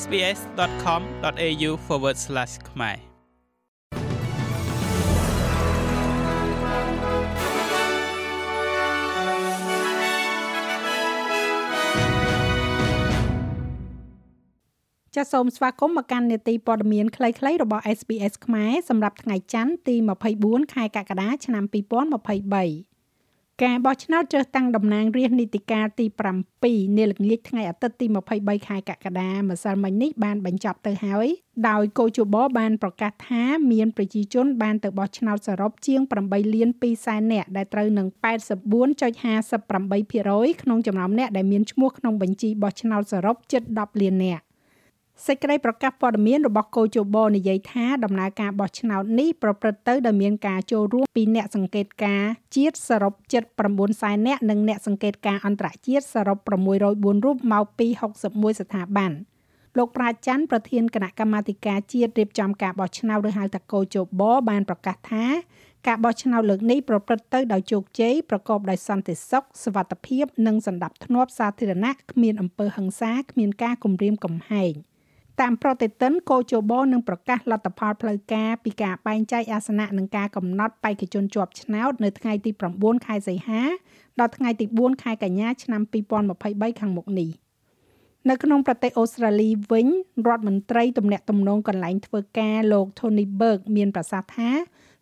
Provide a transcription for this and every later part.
sbs.com.au/ ខ្មែរចាសសូមស្វាគមន៍មកកាន់នេតិព័ត៌មានខ្លីៗរបស់ SBS ខ្មែរសម្រាប់ថ្ងៃច័ន្ទទី24ខែកក្កដាឆ្នាំ2023 ការបោះឆ្នោតជ្រើសតាំងតំណាងរាស្ត្រនីតិកាលទី7នាល្ងាចថ្ងៃអាទិត្យទី23ខែកក្កដាម្សិលមិញនេះបានបញ្ចប់ទៅហើយដោយកោជបបានប្រកាសថាមានប្រជាជនបានទៅបោះឆ្នោតសរុបជាង8លាន2សែននាក់ដែលត្រូវនឹង84.58%ក្នុងចំណោមអ្នកដែលមានឈ្មោះក្នុងបញ្ជីបោះឆ្នោតសរុបជិត10លាននាក់ សេចក្តីប្រកាសព័ត៌មានរបស់កោជបនិយាយថាដំណើរការបោះឆ្នោតនេះប្រព្រឹត្តទៅដោយមានការចូលរួមពីអ្នកសង្កេតការណ៍ជាតិសរុបជិត9សែននាក់និងអ្នកសង្កេតការណ៍អន្តរជាតិសរុប604រូបមកពី61ស្ថាប័នលោកប្រាជ្ញច័ន្ទប្រធានគណៈកម្មាធិការជាតិរៀបចំការបោះឆ្នោតឬហៅថាកោជបបានប្រកាសថាការបោះឆ្នោតលើកនេះប្រព្រឹត្តទៅដោយជោគជ័យប្រកបដោយសន្តិសុខសុវត្ថិភាពនិងសន្តិភាពសាធារណៈគ្មានអំពើហិង្សាគ្មានការគំរាមកំហែង។ តាមប្រតិទិនកោជបនឹងប្រកាសលទ្ធផលផ្លូវការពីការបែងចែកអាសនៈនិងការកំណត់បេក្ខជនជាប់ឆ្នោតនៅថ្ងៃទី9ខែសីហាដល់ថ្ងៃទី4ខែកញ្ញាឆ្នាំ2023ខាងមុខនេះនៅក្នុងប្រទេសអូស្ត្រាលីវិញរដ្ឋមន្ត្រីទំនាក់ទំនងកន្លែងធ្វើការលោក Tony Berg មានប្រសាសន៍ថា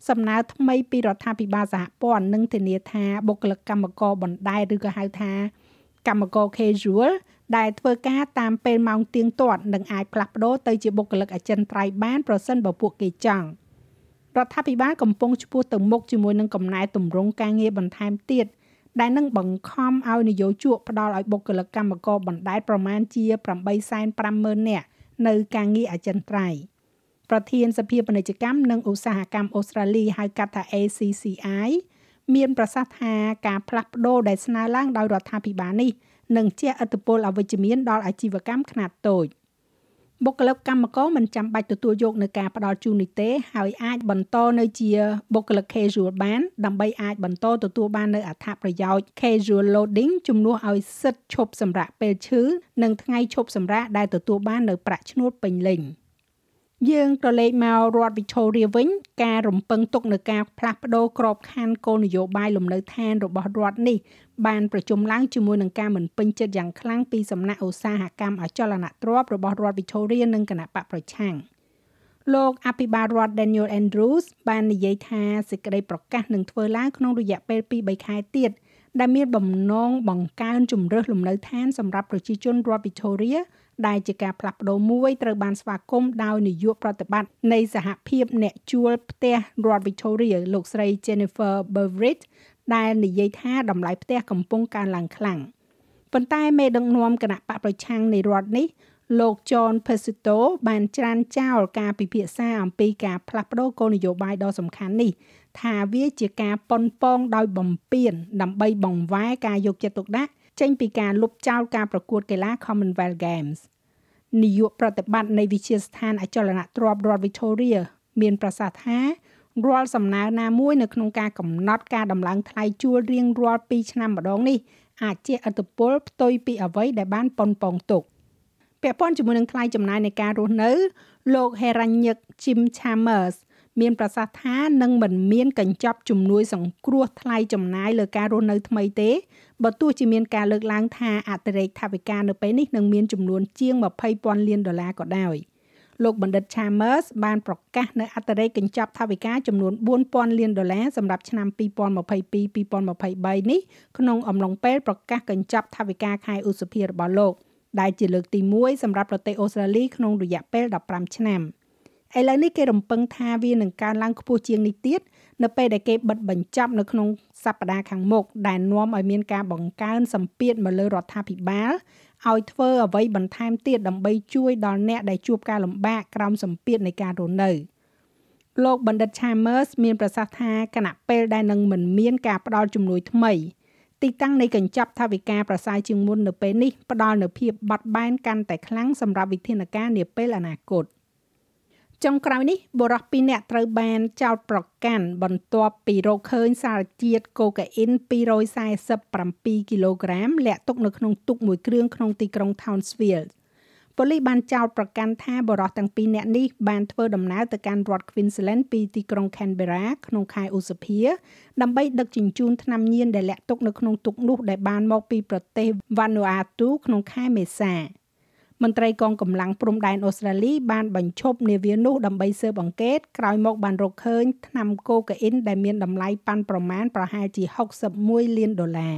សំណើថ្មីពីរដ្ឋាភិបាលសហព័ន្ធនឹងធានាថាបុគ្គលិកកម្មករបណ្ដែតឬក៏ហៅថាកម្មករ casual ដែលធ្វើការតាមពេលម៉ោងទៀងទាត់នឹងអាចផ្លាស់ប្ដូរទៅជាបុគ្គលិកអចិន្ត្រៃយ៍បានប្រសិនបើពួកគេចង់រដ្ឋាភិបាលកំពុងឆ្ពោះទៅមុខជាមួយនឹងកំណែទម្រង់ការងារបន្ថែមទៀតដែលនឹងបង្ខំឲ្យនយោជកផ្ដល់ឲ្យបុគ្គលិកកម្មករបណ្ដែតប្រមាណជា850,000នាក់នៅការងារអចិន្ត្រៃយ៍ប្រធានសភាពាណិជ្ជកម្មនិងឧស្សាហកម្មអូស្ត្រាលីហៅកាត់ថា ACCI មានប្រសាសន៍ថាការផ្លាស់ប្ដូរដែលស្នើឡើងដោយរដ្ឋាភិបាលនេះនិងជះឥទ្ធិពលអវិជ្ជមានដល់អាជីវកម្មខ្នាតតូចបុគ្គលិកកម្មករមិនចាំបាច់ទទួលយកនៅការផ្ដល់ជូននេះទេ ហើយអាចបន្តនៅជាបុគ្គលិក casual បានដើម្បីអាចបន្តទទួលបាននៅអត្ថប្រយោជន៍ casual loading ជំនួសឲ្យសិទ្ធិឈប់សម្រាកពេលឈឺនិងថ្ងៃឈប់សម្រាកដែលទទួលបាននៅប្រាក់ឈ្នួលពេញលេញ។ យើងក៏លេខមករដ្ឋ Victoria វិញការរំពឹងទុកនៅការផ្លាស់ប្ដូរក្របខ័ណ្ឌគោលនយោបាយលំនៅឋានរបស់រដ្ឋនេះបានប្រជុំឡើងជាមួយនឹងការមិនពេញចិត្តយ៉ាងខ្លាំងពីសំណាក់ឧស្សាហកម្មអចលនទ្រព្យរបស់រដ្ឋ Victoria និងគណៈបកប្រឆាំង លោកអភិបាលរដ្ឋ Daniel Andrews បាននិយាយថាសេចក្តីប្រកាសនឹងធ្វើឡើងក្នុងរយៈពេល2-3ខែទៀតដែលមានបំណងបង្កើនជំរើសលំនៅឋានសម្រាប់ប្រជាជនរដ្ឋ Victoria ដែលជាការផ្លាស់ប្ដូរមួយត្រូវបានស្វាគមន៍ដោយនាយកប្រតិបត្តិនៃសហភាពអ្នកជួលផ្ទះរដ្ឋ Victoria លោកស្រី Jennifer Beveridge ដែលនិយាយថាតម្លៃផ្ទះកំពុងកើនឡើងខ្លាំងប៉ុន្តែមេដឹកនាំគណៈបកប្រឆាំងនៃរដ្ឋនេះ លោក John Pesito បានច្រានចោលការពិភាក្សាអំពីការផ្លាស់ប្ដូរគោលនយោបាយដ៏សំខាន់នេះថាវាជាការប៉ុនប៉ងដោយបំពេញដើម្បីបង្វែរការយកចិត្តទុកដាក់ចេញពីការលុបចោលការប្រកួតកីឡា Commonwealth Games នាយកប្រតិបត្តិនៃវិទ្យាស្ថានអចលនទ្រព្យរដ្ឋ Victoria មានប្រសាសន៍ថារាល់សំណើណាមួយនៅក្នុងការកំណត់ការដំឡើងថ្លៃជួលរៀងរាល់2ឆ្នាំម្ដងនេះអាចជាឥទ្ធិពលផ្ទុយពីអ្វីដែលបានប៉ុនប៉ងទុក ពាក់ព័ន្ធជាមួយនឹងថ្លៃចំណាយនៃការរស់នៅលោក Heranyck Jim Chambers មានប្រសាសន៍ថានឹងមិនមានកញ្ចប់ជំនួយសង្គ្រោះថ្លៃចំណាយលើការរស់នៅថ្មីទេបើទោះជាមានការលើកឡើងថាអតិរេកថវិកានៅពេលនេះនឹងមានចំនួនជាង20,000លានដុល្លារក៏ដោយលោកបណ្ឌិត Chambers បានប្រកាសនៅអតិរេកកញ្ចប់ថវិកាចំនួន4,000លានដុល្លារសម្រាប់ឆ្នាំ2022-2023នេះក្នុងអំឡុងពេលប្រកាសកញ្ចប់ថវិកាខែឧសភារបស់លោក ដែលជាលើកទី1សម្រាប់ប្រទេសអូស្ត្រាលីក្នុងរយៈពេល15ឆ្នាំ។ឥឡូវនេះគេរំពឹងថាវានឹងកើនឡើងខ្ពស់ជាងនេះទៀតនៅពេលដែលគេបិទបញ្ចប់នៅក្នុងសប្តាហ៍ខាងមុខដែលនាំឲ្យមានការបង្កើនសម្ពាធមកលើរដ្ឋាភិបាលឲ្យធ្វើអ្វីបន្ថែមទៀតដើម្បីជួយដល់អ្នកដែលជួបការលំបាកក្រោមសម្ពាធនៃការរស់នៅលោកបណ្ឌិត Chambers មានប្រសាសន៍ថាគណៈពេលដែលនឹងមិនមានការផ្ដល់ជំនួយថ្មី ទីតាំងនៃកញ្ចប់ថវិកាប្រសើរជាងមុននៅពេលនេះផ្ដល់នូវភាពបត់បែនកាន់តែខ្លាំងសម្រាប់វិធានការនាពេលអនាគត។ចុងក្រោយនេះបុរស2នាក់ត្រូវបានចោទប្រកាន់បន្ទាប់ពីរកឃើញសារជាតិកូកាអ៊ីន247គីឡូក្រាមលាក់ទុកនៅក្នុងទូកមួយគ្រឿងក្នុងទីក្រុង Townsville ប៉ូលីសបានចោទប្រកាន់ថាបរិសុទ្ធទាំងពីរនាក់នេះបានធ្វើដំណើរទៅកាន់រដ្ឋ Queensland ពីទីក្រុង Canberra ក្នុងខែឧសភាដើម្បីដឹកជញ្ជូនថ្នាំញៀនដែលលាក់ទុកនៅក្នុងទូកនោះដែលបានមកពីប្រទេស Vanuatu ក្នុងខែមេសាមន្ត្រីកងកម្លាំងព្រំដែនអូស្ត្រាលីបានបញ្ឈប់នាវានោះដើម្បីស៊ើបអង្កេតក្រោយមកបានរកឃើញថ្នាំកូកាអ៊ីនដែលមានតម្លៃប៉ាន់ប្រមាណប្រហែលជា61លានដុល្លារ